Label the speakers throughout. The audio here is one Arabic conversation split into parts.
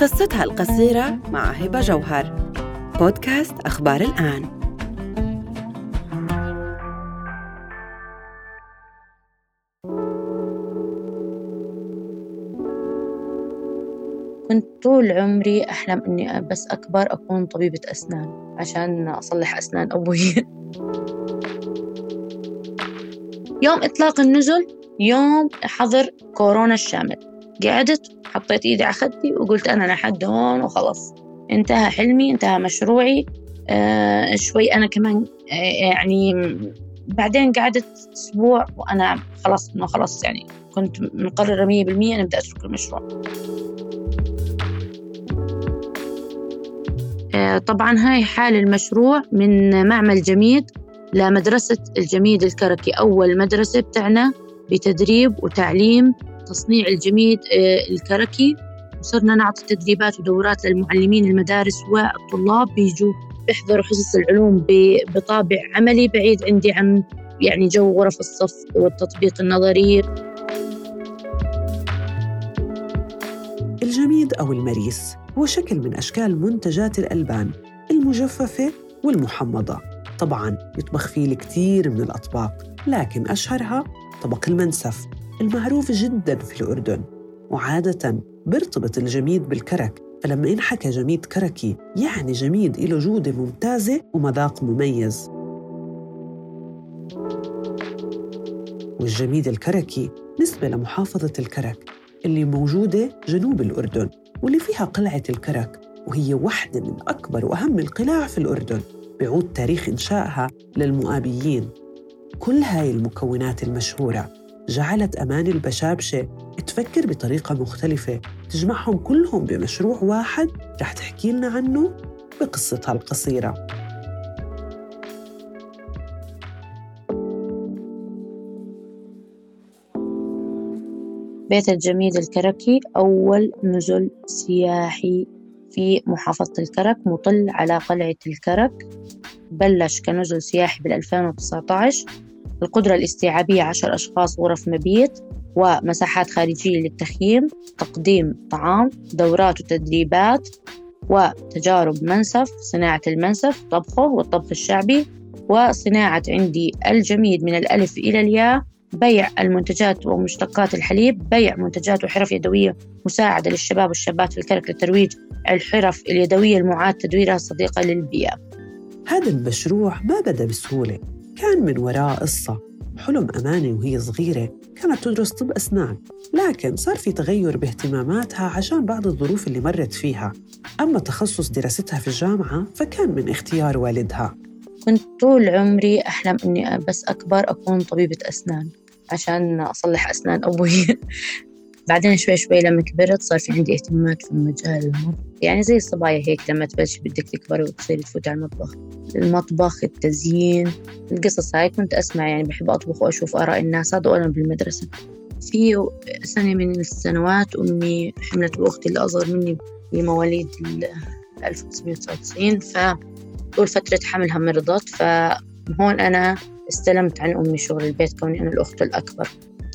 Speaker 1: قصتها القصيرة مع هبة جوهر. بودكاست أخبار الآن.
Speaker 2: كنت طول عمري أحلم إني بس أكبر أكون طبيبة أسنان عشان أصلح أسنان أبوي. يوم إطلاق النزل يوم حظر كورونا الشامل. قعدت حطيت إيدي على خدي وقلت أنا لحد هون وخلص انتهى حلمي انتهى مشروعي. آه شوي أنا كمان آه يعني بعدين قعدت أسبوع وأنا خلاص إنه خلاص يعني كنت مقررة مية بالمية أنا بدي أترك المشروع. آه طبعا هاي حال المشروع من معمل جميد لمدرسة الجميد الكركي. أول مدرسة بتعنى بتدريب وتعليم تصنيع الجميد الكركي. وصرنا نعطي تدريبات ودورات للمعلمين المدارس والطلاب بيجوا بيحضروا حصص العلوم بطابع عملي بعيد عندي عن يعني جو غرف الصف والتطبيق النظري.
Speaker 1: الجميد أو المريس هو شكل من أشكال منتجات الألبان المجففة والمحمضة. طبعاً يطبخ فيه الكثير من الأطباق لكن أشهرها طبق المنسف. المعروف جدا في الأردن وعادة بيرتبط الجميد بالكرك. فلما ينحكى جميد كركي يعني جميد له جودة ممتازة ومذاق مميز. والجميد الكركي نسبة لمحافظة الكرك اللي موجودة جنوب الأردن واللي فيها قلعة الكرك وهي واحدة من أكبر وأهم القلاع في الأردن بيعود تاريخ إنشائها للمؤابيين. كل هاي المكونات المشهورة جعلت أمان البشابشة. تفكر بطريقة مختلفة. تجمعهم كلهم بمشروع واحد رح تحكي لنا عنه بقصتها القصيرة.
Speaker 2: بيت الجميل الكركي أول نزل سياحي في محافظة الكرك مطل على قلعة الكرك. بلش كنزل سياحي بال 2019 القدرة الاستيعابية عشر أشخاص غرف مبيت ومساحات خارجية للتخييم تقديم طعام دورات وتدريبات وتجارب منسف صناعة المنسف طبخه والطبخ الشعبي وصناعة عندي الجميد من الألف إلى الياء بيع المنتجات ومشتقات الحليب بيع منتجات وحرف يدوية مساعدة للشباب والشابات في الكرك لترويج الحرف اليدوية المعاد تدويرها الصديقة للبيئة.
Speaker 1: هذا المشروع ما بدأ بسهولة. كان من وراه قصة. حلم أماني وهي صغيرة كانت تدرس طب أسنان لكن صار في تغير باهتماماتها عشان بعض الظروف اللي مرت فيها. أما تخصص دراستها في الجامعة فكان من اختيار والدها.
Speaker 2: كنت طول عمري أحلم إني بس أكبر أكون طبيبة أسنان عشان أصلح أسنان أبوي. بعدين شوي شوي لما كبرت صار في عندي اهتمامات في مجال المطبخ. يعني زي الصبايا هيك لما تبلش بدك تكبري وتصيري تفوتي على المطبخ. المطبخ التزيين القصص هاي كنت أسمع يعني بحب أطبخ وأشوف آراء الناس. هذا وأنا بالمدرسة. في سنة من السنوات أمي حملت بأختي اللي أصغر مني بمواليد 1999 فطول فترة حملها مرضت. فهون أنا استلمت عن أمي شغل البيت كوني أنا الأخت الأكبر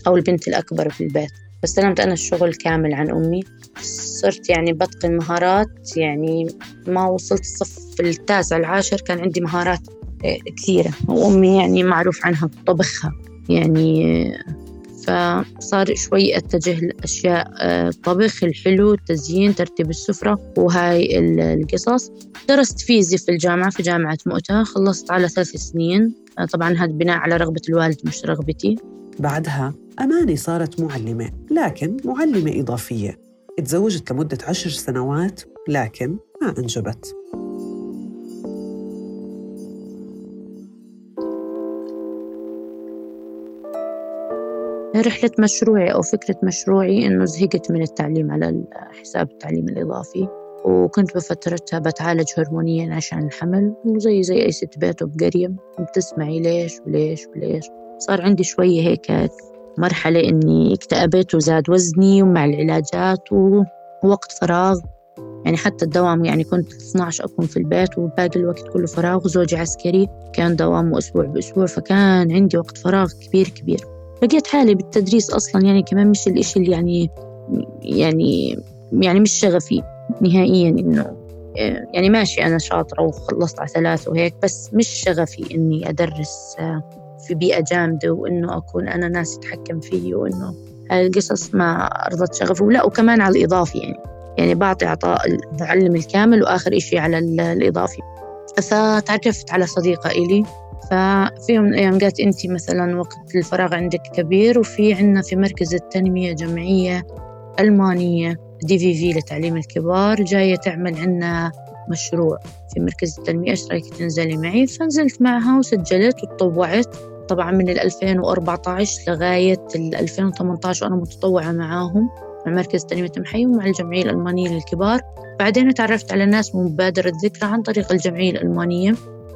Speaker 2: أو البنت الأكبر في البيت. فاستلمت أنا الشغل كامل عن أمي. صرت يعني بتقن مهارات يعني ما وصلت الصف التاسع العاشر كان عندي مهارات آه، كثيرة. وأمي يعني معروف عنها طبخها يعني فصار شوي أتجه لأشياء الطبخ آه، الحلو التزيين ترتيب السفرة وهاي القصص. درست فيزياء في الجامعة في جامعة مؤتة. خلصت على ثلاث سنين. آه، طبعا هذا بناء على رغبة الوالد مش رغبتي.
Speaker 1: بعدها أماني صارت معلمة لكن معلمة إضافية. تزوجت لمدة عشر سنوات لكن ما أنجبت.
Speaker 2: رحلة مشروعي أو فكرة مشروعي إنه زهقت من التعليم على حساب التعليم الإضافي وكنت بفترتها بتعالج هرمونيا عشان الحمل وزي زي أي ست بيت وبقرية بتسمعي ليش وليش وليش. صار عندي شوية هيك مرحلة إني اكتئبت وزاد وزني ومع العلاجات ووقت فراغ. يعني حتى الدوام يعني كنت 12 أكون في البيت وباقي الوقت كله فراغ. وزوجي عسكري كان دوامه أسبوع بأسبوع فكان عندي وقت فراغ كبير كبير. لقيت حالي بالتدريس أصلا يعني كمان مش الإشي اللي يعني يعني يعني مش شغفي نهائيا إنه يعني ماشي أنا شاطرة وخلصت على ثلاث وهيك بس مش شغفي إني أدرس في بيئة جامدة وإنه أكون أنا ناس يتحكم فيي وإنه هاي القصص ما أرضت شغفي ولا وكمان على الإضافي يعني. يعني بعطي عطاء المعلم الكامل وآخر إشي على الإضافي فتعرفت على صديقة إلي. ففي يوم من الأيام قالت أنت مثلا وقت الفراغ عندك كبير وفي عنا في مركز التنمية جمعية ألمانية دي في في لتعليم الكبار جاية تعمل عنا مشروع في مركز التنمية إيش تنزلي معي فنزلت معها وسجلت وتطوعت. طبعا من 2014 لغاية 2018 وأنا متطوعة معاهم مع مركز تنمية محي ومع الجمعية الألمانية للكبار. بعدين تعرفت على ناس من مبادرة ذكرى عن طريق الجمعية الألمانية.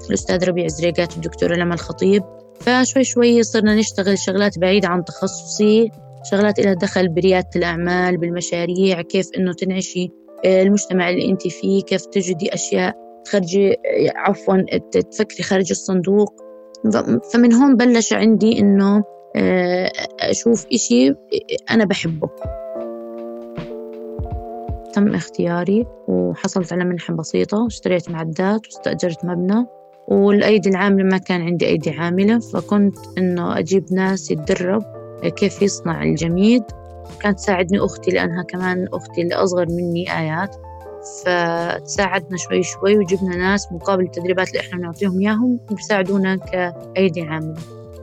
Speaker 2: الأستاذ ربيع زريقات والدكتورة لما الخطيب. فشوي شوي صرنا نشتغل شغلات بعيدة عن تخصصي شغلات لها دخل بريادة الأعمال بالمشاريع كيف إنه تنعشي المجتمع اللي أنت فيه كيف تجدي أشياء تخرجي عفوا تفكري خارج الصندوق. فمن هون بلش عندي إنه آه، أشوف إشي أنا بحبه. تم اختياري وحصلت على منحة بسيطة واشتريت معدات واستأجرت مبنى. والأيدي العاملة ما كان عندي أيدي عاملة فكنت إنه أجيب ناس يتدرب كيف يصنع الجميد. كانت تساعدني أختي لأنها كمان أختي اللي أصغر مني آيات. فتساعدنا شوي شوي وجبنا ناس مقابل التدريبات اللي إحنا بنعطيهم إياهم بيساعدونا كأيدي عاملة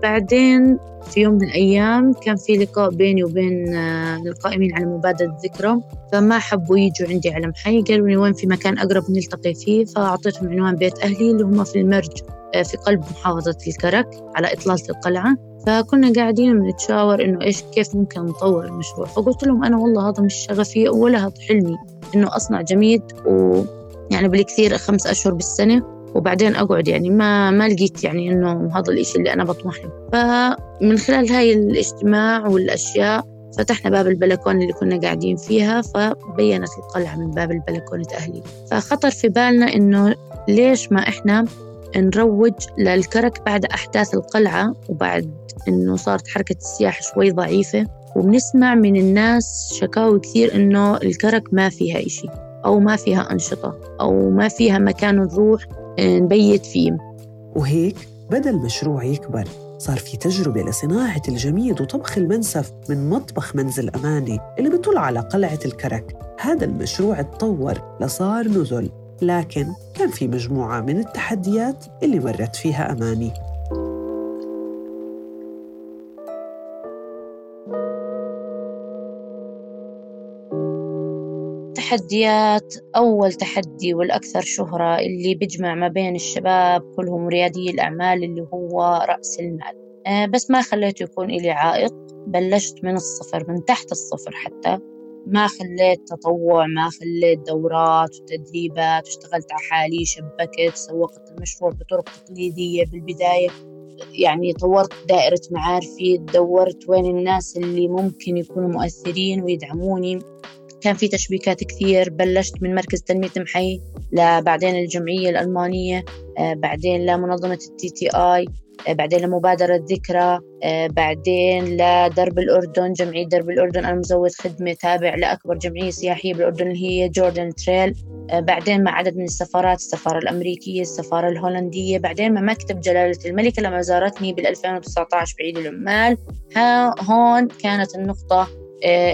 Speaker 2: بعدين في يوم من الأيام كان في لقاء بيني وبين آه، القائمين على مبادرة ذكرى. فما حبوا يجوا عندي على محي. قالوا لي وين في مكان أقرب نلتقي فيه؟ فأعطيتهم عنوان بيت أهلي اللي هم في المرج آه، في قلب محافظة الكرك على إطلالة القلعة. فكنا قاعدين بنتشاور إنه إيش كيف ممكن نطور المشروع. فقلت لهم أنا والله هذا مش شغفي ولا هذا حلمي إنه أصنع جميد و يعني بالكثير خمس أشهر بالسنة وبعدين أقعد يعني ما ما لقيت يعني إنه هذا الإشي اللي أنا بطمح له فمن خلال هاي الاجتماع والأشياء فتحنا باب البلكونة اللي كنا قاعدين فيها فبينت القلعة من باب البلكونة أهلي. فخطر في بالنا إنه ليش ما إحنا نروج للكرك بعد أحداث القلعة وبعد إنه صارت حركة السياحة شوي ضعيفة وبنسمع من الناس شكاوي كثير إنه الكرك ما فيها إشي أو ما فيها أنشطة أو ما فيها مكان نروح نبيت فيه.
Speaker 1: وهيك بدأ المشروع يكبر صار في تجربة لصناعة الجميد وطبخ المنسف من مطبخ منزل أماني اللي بيطل على قلعة الكرك. هذا المشروع اتطور لصار نزل. لكن كان في مجموعة من التحديات اللي مرت فيها أماني
Speaker 2: التحديات أول تحدي والأكثر شهرة اللي بيجمع ما بين الشباب كلهم ريادي الأعمال اللي هو رأس المال. آه، بس ما خليته يكون إلي عائق بلشت من الصفر من تحت الصفر حتى. ما خليت تطوع ما خليت دورات وتدريبات واشتغلت على حالي شبكت سوقت المشروع بطرق تقليدية بالبداية. يعني طورت دائرة معارفي دورت وين الناس اللي ممكن يكونوا مؤثرين ويدعموني. كان في تشبيكات كثير بلشت من مركز تنمية محي لبعدين الجمعية الألمانية آه، بعدين لمنظمة ال TTI آه، بعدين لمبادرة ذكرى آه، بعدين لدرب الأردن جمعية درب الأردن أنا مزود خدمة تابع لأكبر جمعية سياحية بالأردن اللي هي Jordan Trail بعدين مع عدد من السفارات السفارة الأمريكية السفارة الهولندية بعدين مع مكتب جلالة الملكة لما زارتني بال 2019 بعيد العمال. ها هون كانت النقطة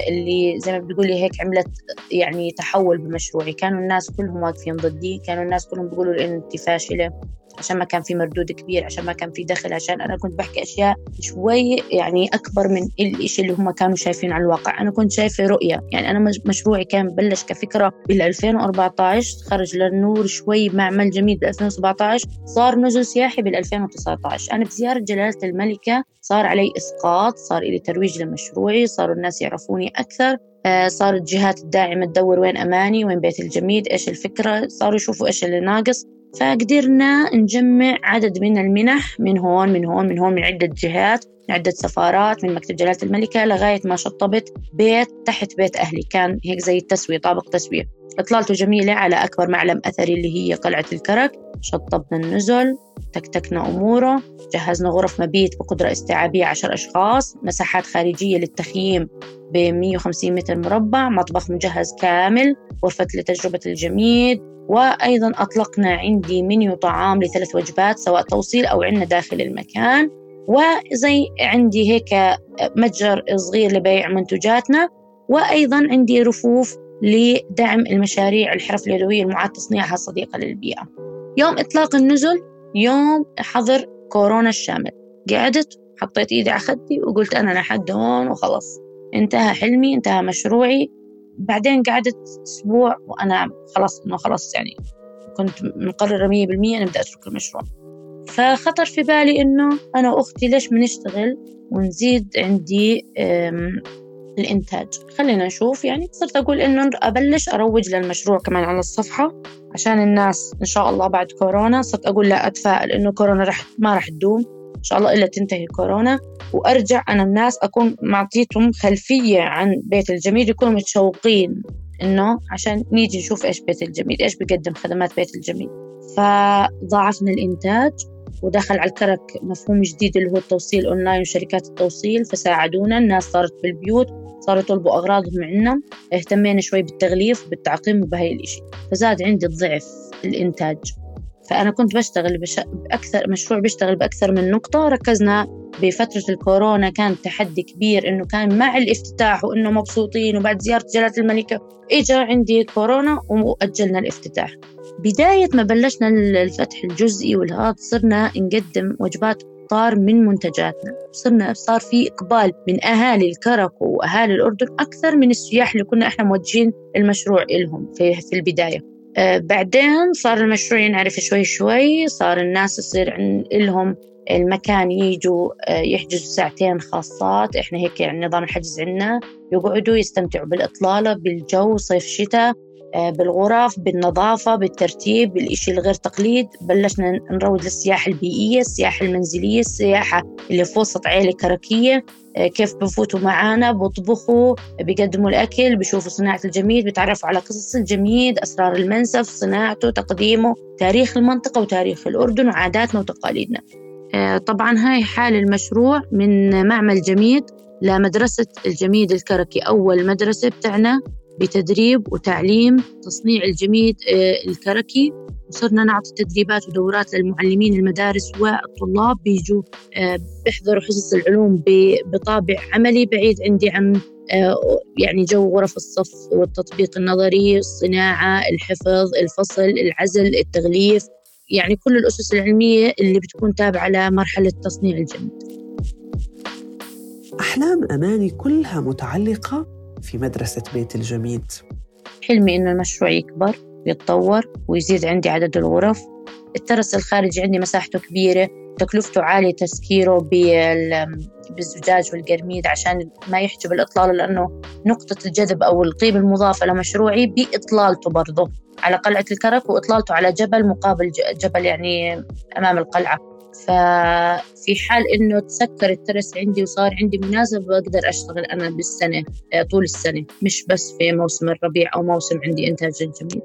Speaker 2: اللي زي ما بتقولي هيك عملت يعني تحول بمشروعي. كانوا الناس كلهم واقفين ضدي كانوا الناس كلهم بيقولوا لي انت فاشلة. عشان ما كان في مردود كبير عشان ما كان في دخل عشان أنا كنت بحكي أشياء شوي يعني أكبر من الإشي اللي هم كانوا شايفين على الواقع. أنا كنت شايفة رؤية. يعني أنا مشروعي كان بلش كفكرة بال 2014 خرج للنور شوي معمل جميل بال 2017 صار نزل سياحي بال 2019 أنا بزيارة جلالة الملكة صار علي إسقاط صار لي ترويج لمشروعي صاروا الناس يعرفوني أكثر. آه، صارت الجهات الداعمة تدور وين أماني وين بيت الجميد إيش الفكرة صاروا يشوفوا إيش اللي ناقص. فقدرنا نجمع عدد من المنح من هون من هون من هون من عدة جهات عدة سفارات من مكتب جلالة الملكة لغاية ما شطبت بيت تحت بيت أهلي. كان هيك زي التسوية طابق تسوية. إطلالته جميلة على أكبر معلم أثري اللي هي قلعة الكرك. شطبنا النزل تكتكنا أموره جهزنا غرف مبيت بقدرة استيعابية عشر أشخاص مساحات خارجية للتخييم ب 150 متر مربع مطبخ مجهز كامل غرفة لتجربة الجميد وأيضا أطلقنا عندي منيو طعام لثلاث وجبات سواء توصيل أو عندنا داخل المكان. وزي عندي هيك متجر صغير لبيع منتجاتنا وأيضا عندي رفوف لدعم المشاريع الحرف اليدوية المعاد تصنيعها صديقة للبيئة. يوم إطلاق النزل يوم حظر كورونا الشامل. قعدت حطيت إيدي على خدي وقلت أنا لحد هون وخلص انتهى حلمي انتهى مشروعي. بعدين قعدت أسبوع وأنا خلاص إنه خلاص يعني كنت مقررة مية بالمية أنا بدي أترك المشروع. فخطر في بالي إنه أنا وأختي ليش ما نشتغل ونزيد عندي الإنتاج خلينا نشوف يعني صرت أقول إنه أبلش أروج للمشروع كمان على الصفحة عشان الناس إن شاء الله بعد كورونا صرت أقول لا أتفائل إنه كورونا رح ما رح تدوم إن شاء الله إلا تنتهي كورونا وأرجع أنا الناس أكون معطيتهم خلفية عن بيت الجميل يكونوا متشوقين إنه عشان نيجي نشوف إيش بيت الجميل إيش بيقدم خدمات بيت الجميل. فضاعفنا الإنتاج ودخل على الكرك مفهوم جديد اللي هو التوصيل أونلاين وشركات التوصيل فساعدونا الناس صارت بالبيوت. صاروا يطلبوا أغراضهم عنا اهتمينا شوي بالتغليف بالتعقيم وبهاي الإشي. فزاد عندي الضعف الإنتاج. فأنا كنت بشتغل بش... بأكثر مشروع بيشتغل بأكثر من نقطة. ركزنا بفترة الكورونا كان تحدي كبير إنه كان مع الافتتاح وإنه مبسوطين وبعد زيارة جلالة الملكة إجا عندي كورونا وأجلنا الافتتاح. بداية ما بلشنا الفتح الجزئي والهذا صرنا نقدم وجبات إفطار من منتجاتنا. صرنا صار في إقبال من أهالي الكرك وأهالي الأردن أكثر من السياح اللي كنا إحنا موجهين المشروع إلهم في, في البداية. آه بعدين صار المشروع ينعرف شوي شوي صار الناس يصير لهم المكان يجوا آه يحجزوا ساعتين خاصات. إحنا هيك يعني نظام الحجز عندنا يقعدوا يستمتعوا بالإطلالة بالجو صيف شتاء. بالغرف بالنظافة بالترتيب بالإشي الغير تقليد. بلشنا نروج للسياحة البيئية السياحة المنزلية السياحة اللي في وسط عيلة كركية. آه، كيف بفوتوا معانا؟ بطبخوا بيقدموا الأكل بيشوفوا صناعة الجميد بيتعرفوا على قصص الجميد أسرار المنسف صناعته تقديمه تاريخ المنطقة وتاريخ الأردن وعاداتنا وتقاليدنا. آه، طبعا هاي حال المشروع من معمل جميد لمدرسة الجميد الكركي أول مدرسة بتاعنا. بتدريب وتعليم تصنيع الجميد آه، الكركي. وصرنا نعطي تدريبات ودورات للمعلمين المدارس والطلاب بيجوا آه، بيحضروا حصص العلوم بطابع عملي بعيد عندي عن آه، يعني جو غرف الصف والتطبيق النظري الصناعة الحفظ الفصل العزل التغليف. يعني كل الأسس العلمية اللي بتكون تابعة لمرحلة تصنيع الجميد.
Speaker 1: أحلام أماني كلها متعلقة في مدرسة بيت الجميد.
Speaker 2: حلمي إنه المشروع يكبر ويتطور ويزيد عندي عدد الغرف. الترس الخارجي عندي مساحته كبيرة تكلفته عالية تسكيره بالزجاج والقرميد عشان ما يحجب الإطلال لأنه نقطة الجذب أو القيمة المضافة لمشروعي بإطلالته برضه. على قلعة الكرك وإطلالته على جبل مقابل جبل يعني أمام القلعة. ففي حال إنه تسكر الترس عندي وصار عندي مناسبة بقدر أشتغل أنا بالسنة آه، طول السنة مش بس في موسم الربيع أو موسم عندي إنتاج الجميل